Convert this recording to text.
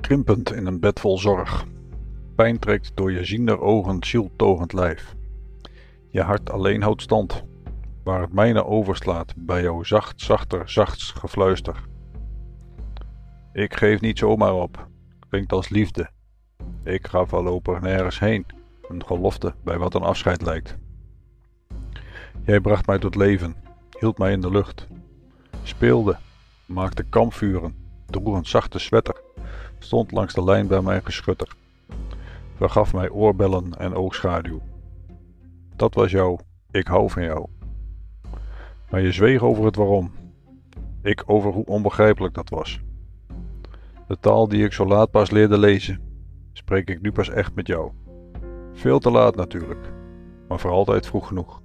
krimpend in een bed vol zorg. Pijn trekt door je ziender ogen zieltogend lijf. Je hart alleen houdt stand, waar het mijne overslaat bij jouw zacht, zachter, zachts gefluister. Ik geef niet zomaar op, klinkt als liefde. Ik ga voorlopig nergens heen, een gelofte bij wat een afscheid lijkt. Jij bracht mij tot leven, hield mij in de lucht, speelde, maakte kampvuren, droeg een zachte sweater, stond langs de lijn bij mijn geschutter, vergaf mij oorbellen en oogschaduw. Dat was jou, ik hou van jou. Maar je zweeg over het waarom, ik over hoe onbegrijpelijk dat was. De taal die ik zo laat pas leerde lezen, spreek ik nu pas echt met jou. Veel te laat natuurlijk, maar voor altijd vroeg genoeg.